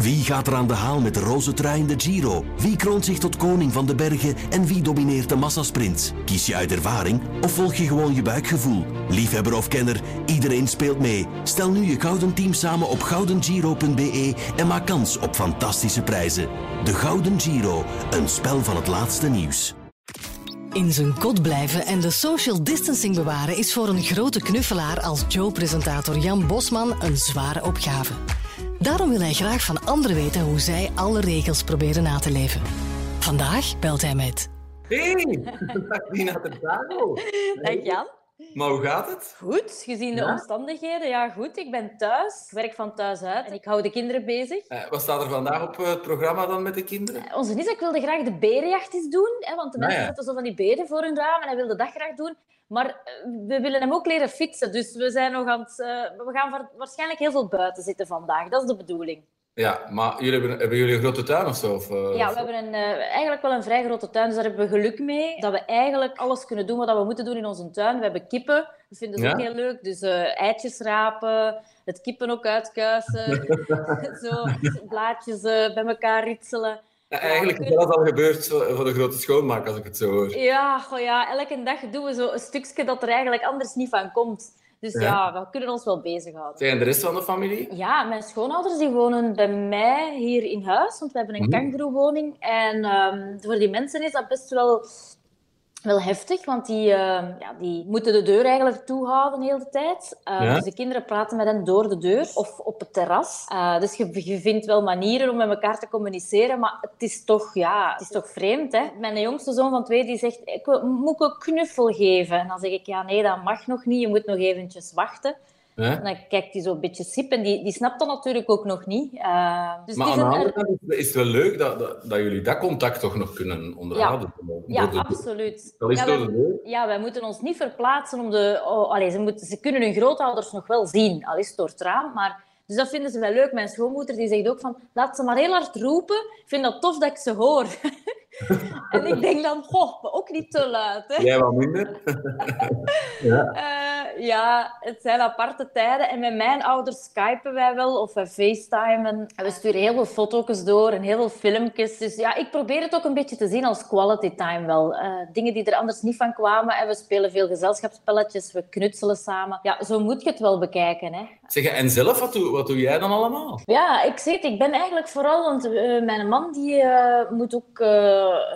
Wie gaat er aan de haal met de roze trui in de Giro? Wie kroont zich tot koning van de bergen en wie domineert de massasprint? Kies je uit ervaring of volg je gewoon je buikgevoel? Liefhebber of kenner, iedereen speelt mee. Stel nu je gouden team samen op goudengiro.be en maak kans op fantastische prijzen. De Gouden Giro, een spel van het laatste nieuws. In zijn kot blijven en de social distancing bewaren is voor een grote knuffelaar als Joe-presentator Jan Bosman een zware opgave. Daarom wil hij graag van anderen weten hoe zij alle regels proberen na te leven. Vandaag belt hij met. Hey, dag Nina Terzago. Dag Jan. Maar hoe gaat het? Goed, gezien de Ja? omstandigheden. Ja, goed. Ik ben thuis. Ik werk van thuis uit en ik hou de kinderen bezig. Eh, wat staat er vandaag op eh, het programma dan met de kinderen? Onze Isaac wilde graag de berenjacht eens doen, hè, want de Ah, mensen ja. zetten zo van die beren voor hun raam en hij wilde dat graag doen. Maar eh, we willen hem ook leren fietsen, dus we, zijn nog aan het, eh, we gaan wa- waarschijnlijk heel veel buiten zitten vandaag. Dat is de bedoeling. Ja, maar jullie hebben, hebben jullie een grote tuin of zo? Of, eh, Ja, we hebben een, eigenlijk wel een vrij grote tuin, dus daar hebben we geluk mee. Dat we eigenlijk alles kunnen doen wat we moeten doen in onze tuin. We hebben kippen, dat vinden ze Ja? ook heel leuk. Dus eitjes rapen, het kippen ook uitkuisen. zo, blaadjes bij elkaar ritselen. Eigenlijk is dat al gebeurd voor de grote schoonmaak, als ik het zo hoor. Ja, goh, ja, elke dag doen we zo een stukje dat er eigenlijk anders niet van komt. Dus Ja. ja, we kunnen ons wel bezighouden. Zijn de rest van de familie? Ja, mijn schoonouders die wonen bij mij hier in huis, want we hebben een Mhm. kangeroewoning. En ehm, voor die mensen is dat best wel, wel heftig, want die, ehm, ja, die moeten de deur eigenlijk toehouden de hele tijd. Eh, Ja? Dus de kinderen praten met hen door de deur of op het terras. Eh, dus je, je vindt wel manieren om met elkaar te communiceren, maar het is toch, ja, het is toch vreemd. Hè? Mijn jongste zoon van twee die zegt, ik moet ik een knuffel geven? En dan zeg ik, ja nee, dat mag nog niet, je moet nog eventjes wachten. Hè? En dan kijkt hij zo een beetje sip en die, die snapt dat natuurlijk ook nog niet. Eh, dus Maar aan de andere kant is- het wel leuk dat, dat, dat jullie dat contact toch nog kunnen onderhouden. Ja, de- absoluut. Al is ja, door wij, de ja, wij moeten ons niet verplaatsen om de... Oh, allee, ze, moeten, ze kunnen hun grootouders nog wel zien, al is het door het raam. Maar, dus dat vinden ze wel leuk. Mijn schoonmoeder die zegt ook van, laat ze maar heel hard roepen. Ik vind dat tof dat ik ze hoor. en ik denk dan, goh, maar ook niet te luid. Hè? Jij wat minder? ja. Ja, het zijn aparte tijden. En met mijn ouders skypen wij wel of we facetimen. En we sturen heel veel foto's door en heel veel filmpjes. Dus ja, ik probeer het ook een beetje te zien als quality time wel. Eh, dingen die er anders niet van kwamen. En we spelen veel gezelschapsspelletjes, we knutselen samen. Ja, zo moet je het wel bekijken. Hè. Zeg, en zelf, wat doe, wat doe jij dan allemaal? Ja, ik zeg het, ik ben eigenlijk vooral, want eh, mijn man die eh, moet ook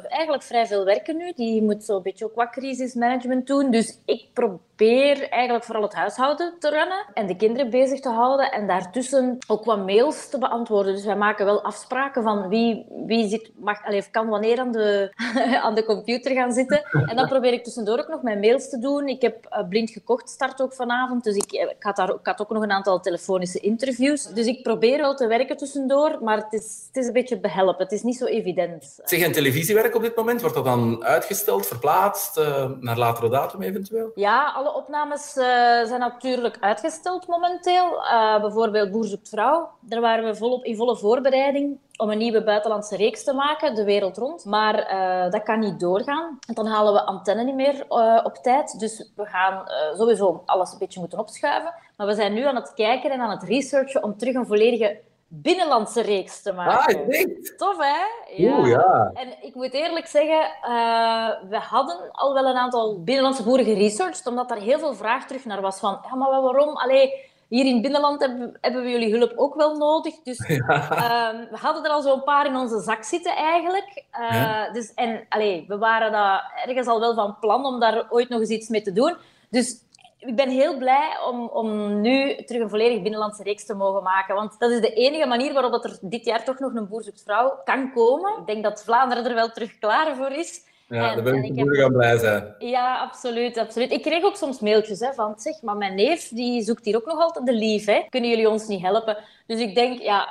eigenlijk vrij veel werken nu. Die moet zo'n beetje ook wat crisismanagement doen. Dus ik probeer eigenlijk vooral het huishouden te runnen en de kinderen bezig te houden en daartussen ook wat mails te beantwoorden. Dus wij maken wel afspraken van wie, wie zit, mag, allez, kan wanneer aan de, aan de computer gaan zitten. En dan probeer ik tussendoor ook nog mijn mails te doen. Ik heb eh, blind gekocht start ook vanavond, dus ik, eh, ik, had daar, ik had ook nog een aantal telefonische interviews. Dus ik probeer wel te werken tussendoor, maar het is, het is een beetje behelpen. Het is niet zo evident. Zeg, en televisiewerk op dit moment, wordt dat dan uitgesteld, verplaatst, eh, naar latere datum eventueel? Ja, alle opnames eh, zijn natuurlijk uitgesteld momenteel. Eh, bijvoorbeeld Boer zoekt vrouw. Daar waren we volop in volle voorbereiding om een nieuwe buitenlandse reeks te maken, de wereld rond. Maar eh, dat kan niet doorgaan, want dan halen we antenne niet meer op tijd. Dus we gaan sowieso alles een beetje moeten opschuiven. Maar we zijn nu aan het kijken en aan het researchen om terug een volledige binnenlandse reeks te Ah, maken. ik denk. Tof, hè? Oeh, ja. En ik moet eerlijk zeggen, eh, we hadden al wel een aantal binnenlandse boeren geresearched, omdat daar heel veel vraag terug naar was van, ja, maar waarom? Allee, hier in het binnenland hebben, hebben we jullie hulp ook wel nodig. Dus ehm, we hadden er al zo'n paar in onze zak zitten eigenlijk. Eh, Ja. dus, en allee, we waren daar ergens al wel van plan om daar ooit nog eens iets mee te doen. Dus ik ben heel blij om, om nu terug een volledig binnenlandse reeks te mogen maken. Want dat is de enige manier waarop dat er dit jaar toch nog een boer zoekt vrouw kan komen. Ik denk dat Vlaanderen er wel terug klaar voor is. Ja, En- daar ben en ik heb- aan blij zijn. Ja, absoluut, absoluut. Ik kreeg ook soms mailtjes hè, van, zeg, maar mijn neef die zoekt hier ook nog altijd de lief. Hè. Kunnen jullie ons niet helpen? Dus ik denk, ja,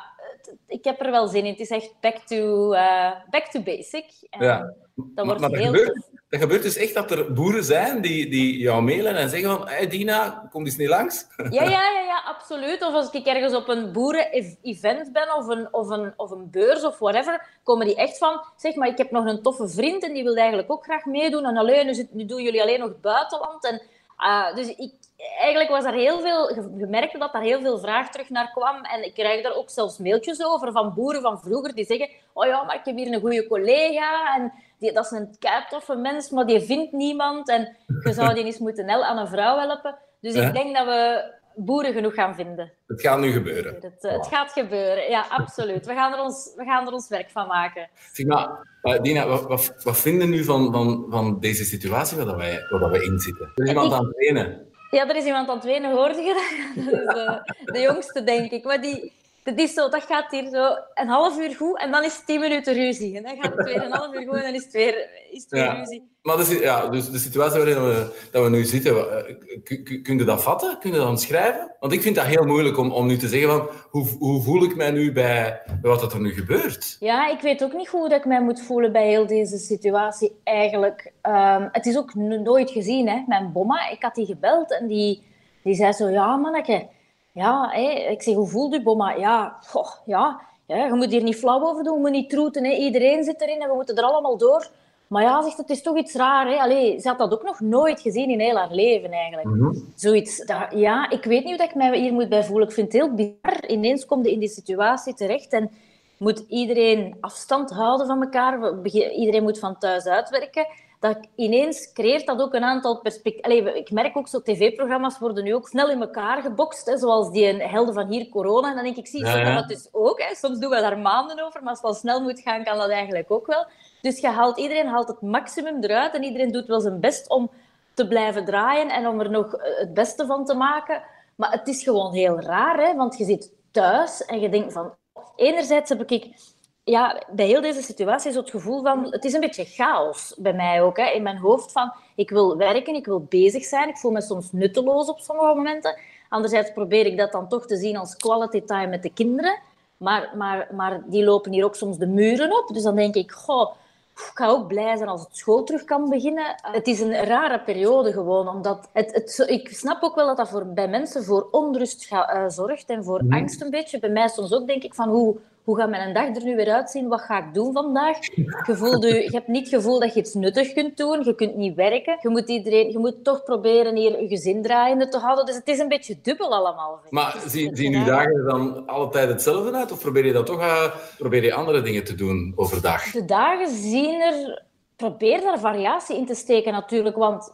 ik heb er wel zin in. Het is echt back to, eh, back to basic. En Ja. Dat wordt maar heel gebeurt, tof. dat gebeurt dus echt dat er boeren zijn die, die jou mailen en zeggen van hey Dina, kom eens niet langs. Ja, ja, ja, ja, absoluut. Of als ik ergens op een boeren-event ben of een, of, een, of een beurs of whatever, komen die echt van, zeg maar, ik heb nog een toffe vriend en die wil eigenlijk ook graag meedoen. En alleen, nu, zit- nu doen jullie alleen nog het buitenland. En Uh, dus ik, eigenlijk was er heel veel, je merkte dat daar heel veel vraag terug naar kwam. En ik krijg daar ook zelfs mailtjes over van boeren van vroeger die zeggen: Oh ja, maar ik heb hier een goede collega. En die, dat is een keitoffe mens, maar die vindt niemand. En je zou die eens moeten aan een vrouw helpen. Dus ik denk dat we boeren genoeg gaan vinden. Het gaat nu gebeuren. Het, eh, het gaat gebeuren, ja, absoluut. We gaan er ons, we gaan er ons werk van maken. Zeg maar, uh, Dina, wat, wat, wat vinden nu van, van, van deze situatie waar, wij, waar we in zitten? Er is iemand aan het trainen. Ja, er is iemand aan het wenen, hoorde je dat? is uh, de jongste, denk ik. Maar die, dat, is zo, dat gaat hier zo een half uur goed en dan is het tien minuten ruzie. En dan gaat het weer een half uur goed en dan is het weer, is het weer ja. ruzie. Maar de, ja, dus de situatie waarin we, dat we nu zitten, eh, kun je dat vatten? Kun je dat omschrijven? Want ik vind dat heel moeilijk om, om nu te zeggen van hoe, hoe voel ik mij nu bij, bij wat er nu gebeurt? Ja, ik weet ook niet hoe ik mij moet voelen bij heel deze situatie eigenlijk. Um, het is ook nooit gezien, hè. Mijn bomma, ik had die gebeld en die, die zei zo, ja manneke, ja, hé. ik zeg, hoe voelt u bomma? Ja, goh, ja, ja, je moet hier niet flauw over doen, je moet niet troeten, iedereen zit erin en we moeten er allemaal door. Maar ja, zegt het is toch iets raar. Hè? Allee, ze had dat ook nog nooit gezien in heel haar leven eigenlijk. Mm -hmm. Zoiets. Dat, ja, ik weet niet hoe ik mij hier moet bij voelen. Ik vind het heel bizar. Ineens komt je in die situatie terecht en moet iedereen afstand houden van elkaar. Iedereen moet van thuis uitwerken. Dat ineens creëert dat ook een aantal perspectieven. Ik merk ook zo, tv-programma's worden nu ook snel in elkaar gebokst. Hè, zoals die helden van hier, corona. En dan denk ik, zie, ja, ja. dat dus ook. Hè. Soms doen we daar maanden over, maar als het al snel moet gaan, kan dat eigenlijk ook wel. Dus je haalt, iedereen haalt het maximum eruit en iedereen doet wel zijn best om te blijven draaien en om er nog het beste van te maken. Maar het is gewoon heel raar, hè? want je zit thuis en je denkt van... Enerzijds heb ik ja, bij heel deze situatie zo het gevoel van... Het is een beetje chaos bij mij ook, hè? in mijn hoofd van... Ik wil werken, ik wil bezig zijn. Ik voel me soms nutteloos op sommige momenten. Anderzijds probeer ik dat dan toch te zien als quality time met de kinderen. Maar, maar, maar die lopen hier ook soms de muren op. Dus dan denk ik, goh, ik ga ook blij zijn als het school terug kan beginnen. Het is een rare periode gewoon, omdat het, het, ik snap ook wel dat dat voor, bij mensen voor onrust uh, zorgt en voor mm. angst een beetje. Bij mij soms ook denk ik van hoe, hoe gaat mijn dag er nu weer uitzien? Wat ga ik doen vandaag? Je, voelt je, je hebt niet het gevoel dat je iets nuttig kunt doen. Je kunt niet werken. Je moet, iedereen, je moet toch proberen hier je gezin draaiende te houden. Dus het is een beetje dubbel allemaal. Maar zien, zien uw dagen dan alle tijd hetzelfde uit? Of probeer je dat toch uh, probeer je andere dingen te doen overdag? De dagen zien er... Probeer daar variatie in te steken natuurlijk, want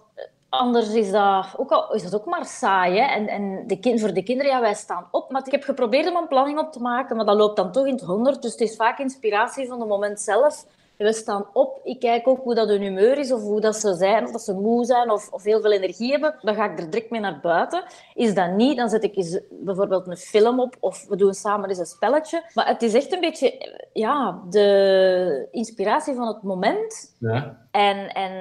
Anders is dat ook, al, is dat ook maar saai. Hè? En, en de kind, voor de kinderen, ja, wij staan op. Maar ik heb geprobeerd om een planning op te maken, maar dat loopt dan toch in het honderd. Dus het is vaak inspiratie van het moment zelf. We staan op. Ik kijk ook hoe dat hun humeur is, of hoe dat ze zijn, of dat ze moe zijn, of, of heel veel energie hebben. Dan ga ik er direct mee naar buiten. Is dat niet, dan zet ik eens bijvoorbeeld een film op, of we doen samen eens een spelletje. Maar het is echt een beetje ja, de inspiratie van het moment. Ja. En, en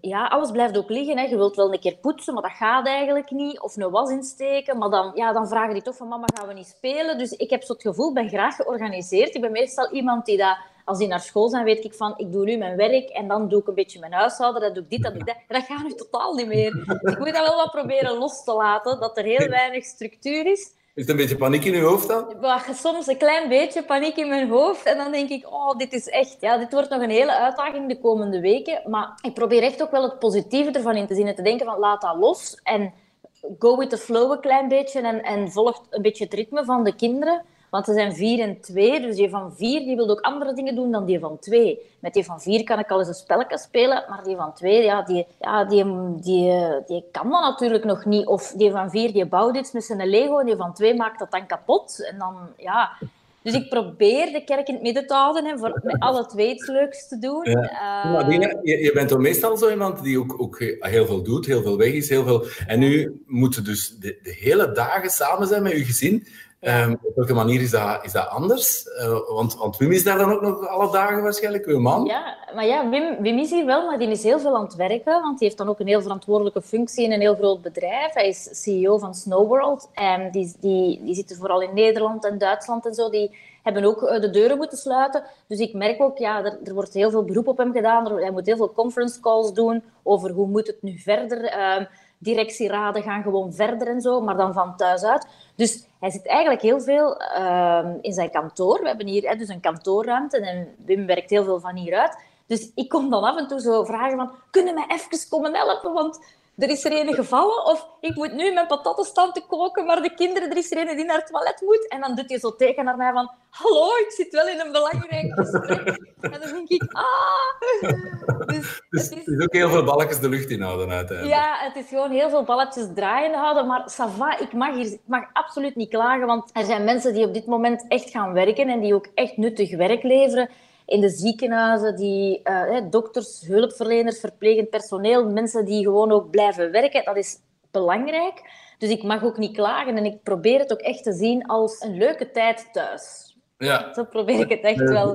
ja, alles blijft ook liggen. Hè. Je wilt wel een keer poetsen, maar dat gaat eigenlijk niet. Of een was insteken, maar dan, ja, dan vragen die toch van mama, gaan we niet spelen? Dus ik heb zo het gevoel, ik ben graag georganiseerd. Ik ben meestal iemand die dat als die naar school zijn, weet ik van, ik doe nu mijn werk en dan doe ik een beetje mijn huishouden, dan doe ik dit, dan doe ik dat. Dat gaat nu totaal niet meer. Dus ik moet dat wel wat proberen los te laten, dat er heel weinig structuur is. Is er een beetje paniek in je hoofd dan? Soms een klein beetje paniek in mijn hoofd. En dan denk ik, oh, dit is echt... Ja, dit wordt nog een hele uitdaging de komende weken. Maar ik probeer echt ook wel het positieve ervan in te zien. En te denken van, laat dat los. En go with the flow een klein beetje. En, en volg een beetje het ritme van de kinderen. Want ze zijn vier en twee, dus die van vier die wil ook andere dingen doen dan die van twee. Met die van vier kan ik al eens een spelletje spelen, maar die van twee, ja, die, ja, die, die, die kan dat natuurlijk nog niet. Of die van vier, die bouwt iets met zijn Lego en die van twee maakt dat dan kapot. En dan, ja... Dus ik probeer de kerk in het midden te houden en voor met alle twee iets leuks te doen. Ja. Uh, je, je, bent toch meestal zo iemand die ook, ook heel veel doet, heel veel weg is, heel veel... En nu moeten dus de, de hele dagen samen zijn met je gezin. Um, op welke manier is dat, is dat anders? Uh, want, want Wim is daar dan ook nog alle dagen waarschijnlijk, uw man? Ja, maar ja, Wim, Wim is hier wel, maar die is heel veel aan het werken. Want die heeft dan ook een heel verantwoordelijke functie in een heel groot bedrijf. Hij is CEO van Snowworld. En die, die, die zitten vooral in Nederland en Duitsland en zo. Die hebben ook eh, de deuren moeten sluiten. Dus ik merk ook, ja, er, er wordt heel veel beroep op hem gedaan. Hij moet heel veel conference calls doen over hoe moet het nu verder. Uh, directieraden gaan gewoon verder en zo, maar dan van thuis uit. Dus hij zit eigenlijk heel veel uh, in zijn kantoor. We hebben hier hè, dus een kantoorruimte en Wim werkt heel veel van hieruit. Dus ik kom dan af en toe zo vragen van, kunnen mij even komen helpen? Want er is er een gevallen, of ik moet nu mijn patatten staan te koken, maar de kinderen, er is er een die naar het toilet moet. En dan doet hij zo tegen naar mij van, hallo, ik zit wel in een belangrijk gesprek. En dan denk ik, ah... Dus, dus het, is... ook heel veel balletjes de lucht inhouden uiteindelijk. Ja, het is gewoon heel veel balletjes draaien houden, maar Sava, ik mag hier ik mag absoluut niet klagen, want er zijn mensen die op dit moment echt gaan werken en die ook echt nuttig werk leveren in de ziekenhuizen, die uh, dokters, hulpverleners, verplegend personeel, mensen die gewoon ook blijven werken. Dat is belangrijk. Dus ik mag ook niet klagen en ik probeer het ook echt te zien als een leuke tijd thuis. Ja. Zo probeer ik het echt wel.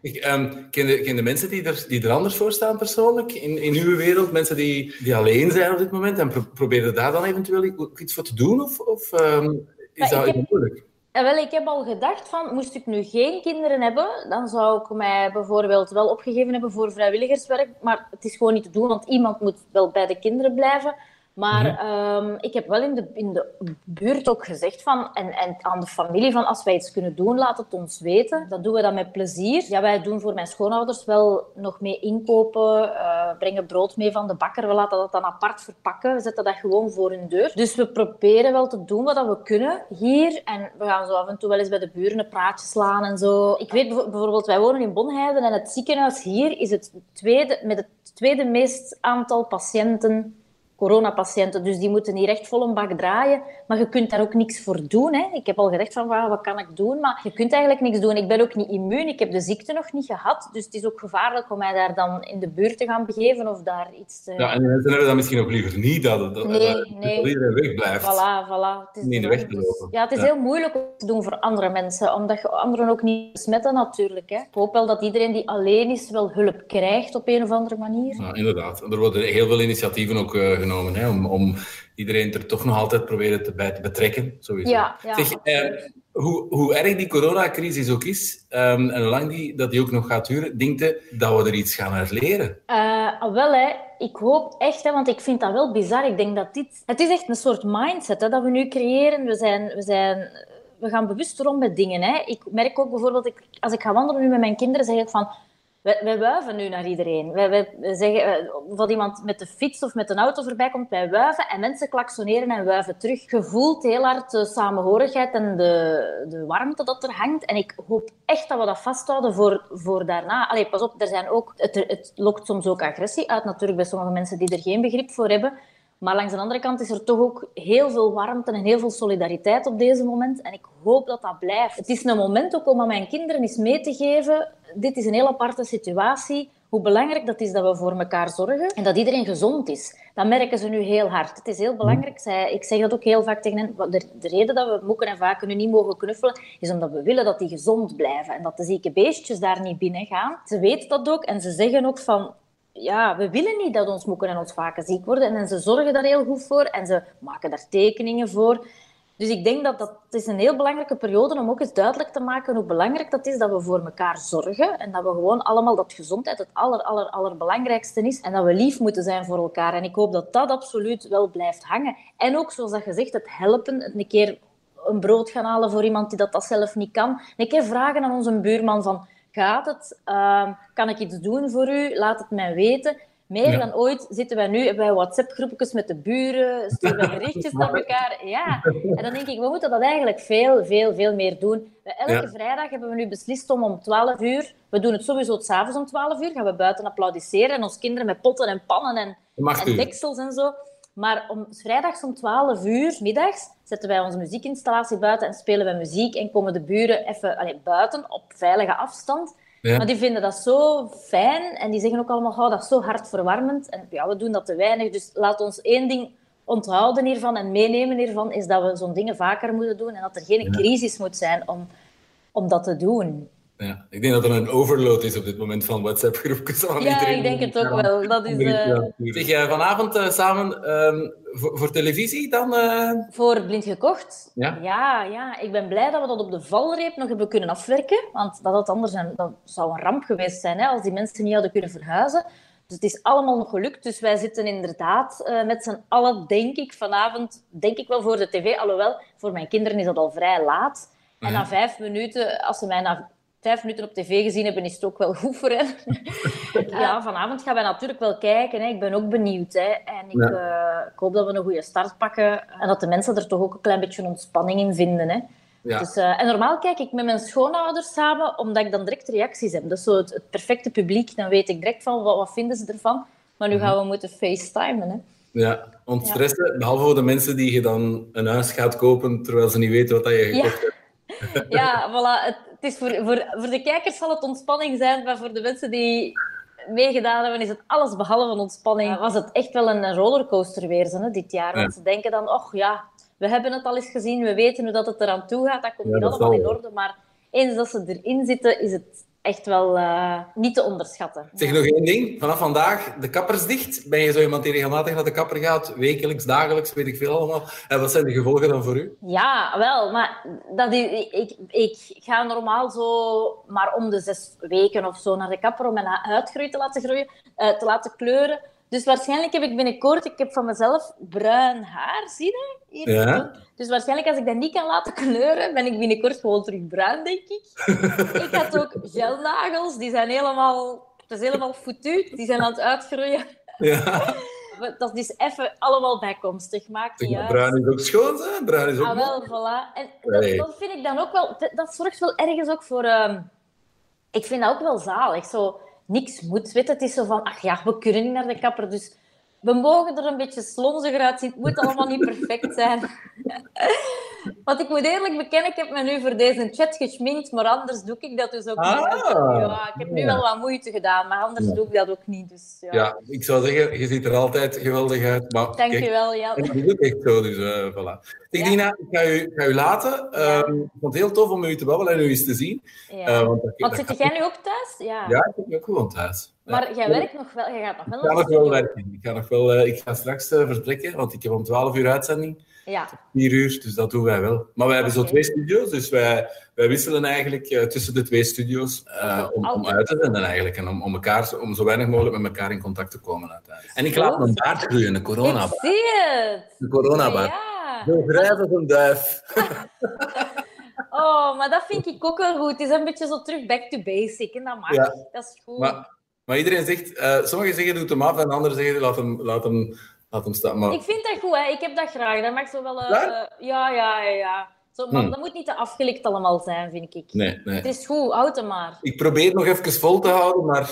Ik, um, ken, de, ken de mensen die er, die er anders voor staan persoonlijk in, in uw wereld? Mensen die, die alleen zijn op dit moment en pro proberen daar dan eventueel iets voor te doen? Of, of um, is dat heb, moeilijk? Wel, ik heb al gedacht van, moest ik nu geen kinderen hebben, dan zou ik mij bijvoorbeeld wel opgegeven hebben voor vrijwilligerswerk. Maar het is gewoon niet te doen, want iemand moet wel bij de kinderen blijven. Maar mhm. ehm, ik heb wel in de, in de buurt ook gezegd van, en, en aan de familie van als wij iets kunnen doen, laat het ons weten. Dat doen we dan met plezier. Ja, wij doen voor mijn schoonouders wel nog mee inkopen, uh, brengen brood mee van de bakker. We laten dat dan apart verpakken. We zetten dat gewoon voor hun deur. Dus we proberen wel te doen wat we kunnen hier. En we gaan zo af en toe wel eens bij de buren een praatje slaan en zo. Ik weet bijvoorbeeld, wij wonen in Bonheiden en het ziekenhuis hier is het tweede, met het tweede meest aantal patiënten coronapatiënten. Dus die moeten hier echt vol een bak draaien. Maar je kunt daar ook niks voor doen. Hè. Ik heb al gezegd van wat kan ik doen, maar je kunt eigenlijk niks doen. Ik ben ook niet immuun. Ik heb de ziekte nog niet gehad. Dus het is ook gevaarlijk om mij daar dan in de buurt te gaan begeven of daar iets te... Ja, en mensen hebben dat misschien ook liever niet, dat, dat, nee, dat, nee. iedereen wegblijft. Voilà, voilà. Het is niet in de weg te lopen. ja, het is heel moeilijk om te doen voor andere mensen, omdat je anderen ook niet besmetten natuurlijk. Hè. Ik hoop wel dat iedereen die alleen is wel hulp krijgt op een of andere manier. Ja, inderdaad. Er worden heel veel initiatieven ook uh, genomen. Hè om, om iedereen er toch nog altijd proberen te, bij te betrekken. Sowieso. Ja, ja. Zeg, eh, hoe, hoe erg die coronacrisis ook is, um, en hoe lang die, dat die ook nog gaat duren, denk je dat we er iets gaan uit leren? Uh, wel, hè. ik hoop echt, hè, want ik vind dat wel bizar. Ik denk dat dit... Het is echt een soort mindset hè, dat we nu creëren. We zijn... We zijn we gaan bewust rond met dingen. Hè. Ik merk ook bijvoorbeeld, ik, als ik ga wandelen nu met mijn kinderen, zeg ik van wij, wuiven nu naar iedereen. Wij, wij zeggen, eh, iemand met de fiets of met een auto voorbij komt, wij wuiven en mensen klaksoneren en wuiven terug. Je voelt heel hard de samenhorigheid en de, de warmte dat er hangt. En ik hoop echt dat we dat vasthouden voor, voor daarna. Allee, pas op, er zijn ook, het, het lokt soms ook agressie uit natuurlijk bij sommige mensen die er geen begrip voor hebben. Maar langs de andere kant is er toch ook heel veel warmte en heel veel solidariteit op deze moment. En ik hoop dat dat blijft. Het is een moment ook om aan mijn kinderen eens mee te geven. Dit is een heel aparte situatie. Hoe belangrijk dat is dat we voor elkaar zorgen en dat iedereen gezond is. Dat merken ze nu heel hard. Het is heel belangrijk. Ik zeg dat ook heel vaak tegen hen. De, reden dat we moeken en vaken nu niet mogen knuffelen, is omdat we willen dat die gezond blijven. En dat de zieke beestjes daar niet binnen gaan. Ze weten dat ook en ze zeggen ook van ja, we willen niet dat ons moeken en ons vaken ziek worden. En ze zorgen daar heel goed voor en ze maken daar tekeningen voor. Dus ik denk dat dat is een heel belangrijke periode om ook eens duidelijk te maken hoe belangrijk dat is dat we voor elkaar zorgen en dat we gewoon allemaal dat gezondheid het aller, aller, allerbelangrijkste is en dat we lief moeten zijn voor elkaar. En ik hoop dat dat absoluut wel blijft hangen. En ook, zoals dat gezegd, het helpen, het een keer een brood gaan halen voor iemand die dat, dat zelf niet kan. Een keer vragen aan onze buurman van gaat het? Ehm, kan ik iets doen voor u? Laat het mij weten. Meer dan ooit zitten wij nu bij WhatsApp-groepjes met de buren, sturen we berichtjes naar elkaar. Ja, en dan denk ik, we moeten dat eigenlijk veel, veel, veel meer doen. Elke vrijdag hebben we nu beslist om om 12 uur, we doen het sowieso s'avonds om 12 uur, gaan we buiten applaudisseren en onze kinderen met potten en pannen en, en deksels en zo. Maar om vrijdags om 12 uur, middags, zetten wij onze muziekinstallatie buiten en spelen we muziek en komen de buren even allez, buiten op veilige afstand. Maar die vinden dat zo fijn en die zeggen ook allemaal, oh, dat is zo hartverwarmend. En ja, we doen dat te weinig, dus laat ons één ding onthouden hiervan en meenemen hiervan, is dat we zo'n dingen vaker moeten doen en dat er geen crisis moet zijn om, om dat te doen. Ja, ik denk dat er een overload is op dit moment van WhatsApp-groepjes. Ja, ik denk het ook wel. Dat is, uh... Zeg jij vanavond uh, samen um, voor, voor, televisie dan? Uh... Voor Blind Gekocht? Ja? ja? Ja, Ik ben blij dat we dat op de valreep nog hebben kunnen afwerken. Want dat had anders een, dat zou een ramp geweest zijn hè, als die mensen niet hadden kunnen verhuizen. Dus het is allemaal nog gelukt. Dus wij zitten inderdaad met z'n allen, denk ik, vanavond, denk ik wel voor de tv. Alhoewel, voor mijn kinderen is dat al vrij laat. En na vijf minuten, als ze mij na vijf minuten op tv gezien hebben, is het ook wel goed voor hen. ja, vanavond gaan wij natuurlijk wel kijken. Hè. Ik ben ook benieuwd. Hè. En ik, eh, ik, hoop dat we een goede start pakken. En dat de mensen er toch ook een klein beetje ontspanning in vinden. Hè. Ja. Dus, uh, en normaal kijk ik met mijn schoonouders samen, omdat ik dan direct reacties heb. Dat is zo het, het perfecte publiek. Dan weet ik direct van, wat, wat vinden ze ervan. Maar nu mhm. gaan we moeten facetimen. Hè. Ja, ontstressen. Ja. Behalve voor de mensen die je dan een huis gaat kopen, terwijl ze niet weten wat dat je gekocht hebt. Ja, voilà. Het, het, is voor, voor, voor de kijkers zal het ontspanning zijn, maar voor de mensen die meegedaan hebben, is het alles behalve ontspanning. Was het echt wel een rollercoaster weer hè, dit jaar. Want ze denken dan, oh ja, we hebben het al eens gezien, we weten hoe dat het eraan toe gaat, dat komt niet allemaal in orde. Maar eens dat ze erin zitten, is het echt wel uh, niet te onderschatten. Zeg nog één ding. Vanaf vandaag de kappers dicht. Ben je zo iemand die regelmatig naar de kapper gaat? Wekelijks, dagelijks, weet ik veel allemaal. En wat zijn de gevolgen dan voor u? Ja, wel. Maar dat ik, ik ga normaal zo maar om de zes weken of zo naar de kapper om mijn huidgroei te laten groeien, uh, te laten kleuren. Dus waarschijnlijk heb ik binnenkort, ik heb van mezelf bruin haar, zie je? Hier. Ja. Dus waarschijnlijk als ik dat niet kan laten kleuren, ben ik binnenkort gewoon terug bruin, denk ik. ik had ook gelnagels, die zijn helemaal, het is helemaal foutu, die zijn aan het uitgroeien. Ja. Dat is even allemaal bijkomstig. Maakt niet uit. Bruin is ook schoon, hè? Bruin is ook Ah, wel, voilà. En dat, dat, vind ik dan ook wel... Dat, zorgt wel ergens ook voor... Uh, ik vind dat ook wel zalig. Zo, niks moet. Weet, het is zo van, ach ja, we kunnen niet naar de kapper, dus we mogen er een beetje slonziger uitzien. Het moet allemaal niet perfect zijn. Want ik moet eerlijk bekennen, ik heb me nu voor deze chat geschminkt, maar anders doe ik dat dus ook niet. Ah. Ja, ik heb nu wel wat moeite gedaan, maar anders doe ik dat ook niet. Dus, ja. ja. ik zou zeggen, je ziet er altijd geweldig uit. Maar Dankjewel, Jan. En dat is ook echt zo, dus uh, voilà. Ik, Dina, ik ga u, ga u laten. Ja. Um, ik vond het heel tof om u te babbelen en u eens te zien. Ja. Uh, want, want zit jij nu ook thuis? Ja, ja ik ben ook gewoon thuis. Maar jij werkt nog wel, jij gaat nog wel Ik ga nog wel werken. Ik ga, nog wel, uh, ik ga straks uh, vertrekken, want ik heb om 12 uur uitzending. Ja. 4 uur, dus dat doen wij wel. Maar wij hebben okay. zo twee studio's, dus wij, wij wisselen eigenlijk uh, tussen de twee studio's om, om uit te zenden eigenlijk. En om, om, elkaar, om zo weinig mogelijk met elkaar in contact te komen uiteindelijk. En ik laat mijn baard groeien, een coronabaard. Ik zie het! Een coronabaard. Ja. Zo grijs als een duif. oh, maar dat vind ik ook wel goed. Het is een beetje zo terug back to basic. En dat mag. Ja. Dat is goed. Maar, maar iedereen zegt, uh, sommigen zeggen doe hem af en anderen zeggen laat hem, laat hem, laat hem staan. Maar... Ik vind dat goed, hè. ik heb dat graag. Dat mag zo wel. Uh, ja? ja, ja, ja. Zo, maar hmm. dat moet niet te afgelikt allemaal zijn, vind ik. Nee, nee. Het is goed, houd hem maar. Ik probeer nog even vol te houden, maar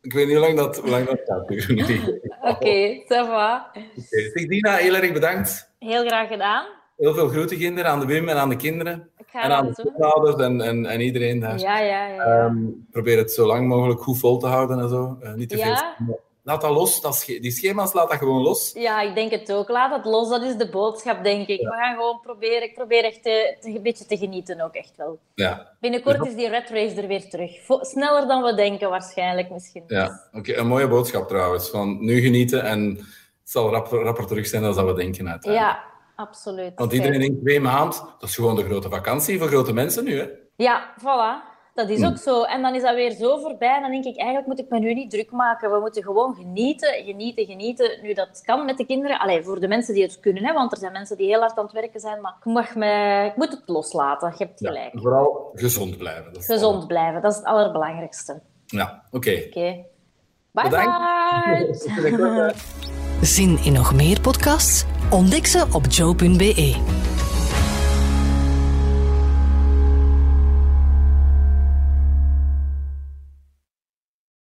ik weet niet hoe lang dat, hoe lang dat gaat. Oké, okay, ça va. Okay. Dina, heel erg bedankt. Heel graag gedaan. Heel veel groeten, kinderen, aan de Wim en aan de kinderen. En aan de ouders en, en, en, iedereen daar. Ja, ja, ja. Um, probeer het zo lang mogelijk goed vol te houden en zo. Uh, niet te ja. veel. Laat dat los. Dat die schema's, laat dat gewoon los. Ja, ik denk het ook. Laat het los. Dat is de boodschap, denk ik. Ja. We gaan gewoon proberen. Ik probeer echt te, te, een beetje te genieten ook, echt wel. Ja. Binnenkort is die red race er weer terug. Sneller dan we denken, waarschijnlijk misschien. Ja, oké. Een mooie boodschap trouwens. Van nu genieten en het zal rapper, rapper terug zijn dan we denken uiteindelijk. Ja, absoluut. Want iedereen denkt twee maanden, dat is gewoon de grote vakantie voor grote mensen nu, hè? Ja, voilà. Dat is ook zo. En dan is dat weer zo voorbij. En dan denk ik, eigenlijk moet ik me nu niet druk maken. We moeten gewoon genieten, genieten, genieten. Nu, dat kan met de kinderen. Allee, voor de mensen die het kunnen, hè, want er zijn mensen die heel hard aan het werken zijn. Maar ik, mag me, ik moet het loslaten. Je hebt gelijk. Ja, vooral gezond blijven. Gezond blijven, dat is het allerbelangrijkste. Ja, oké. Okay. Okay. Bye bye. Zin in nog meer podcasts? Ontdek ze op joe.be.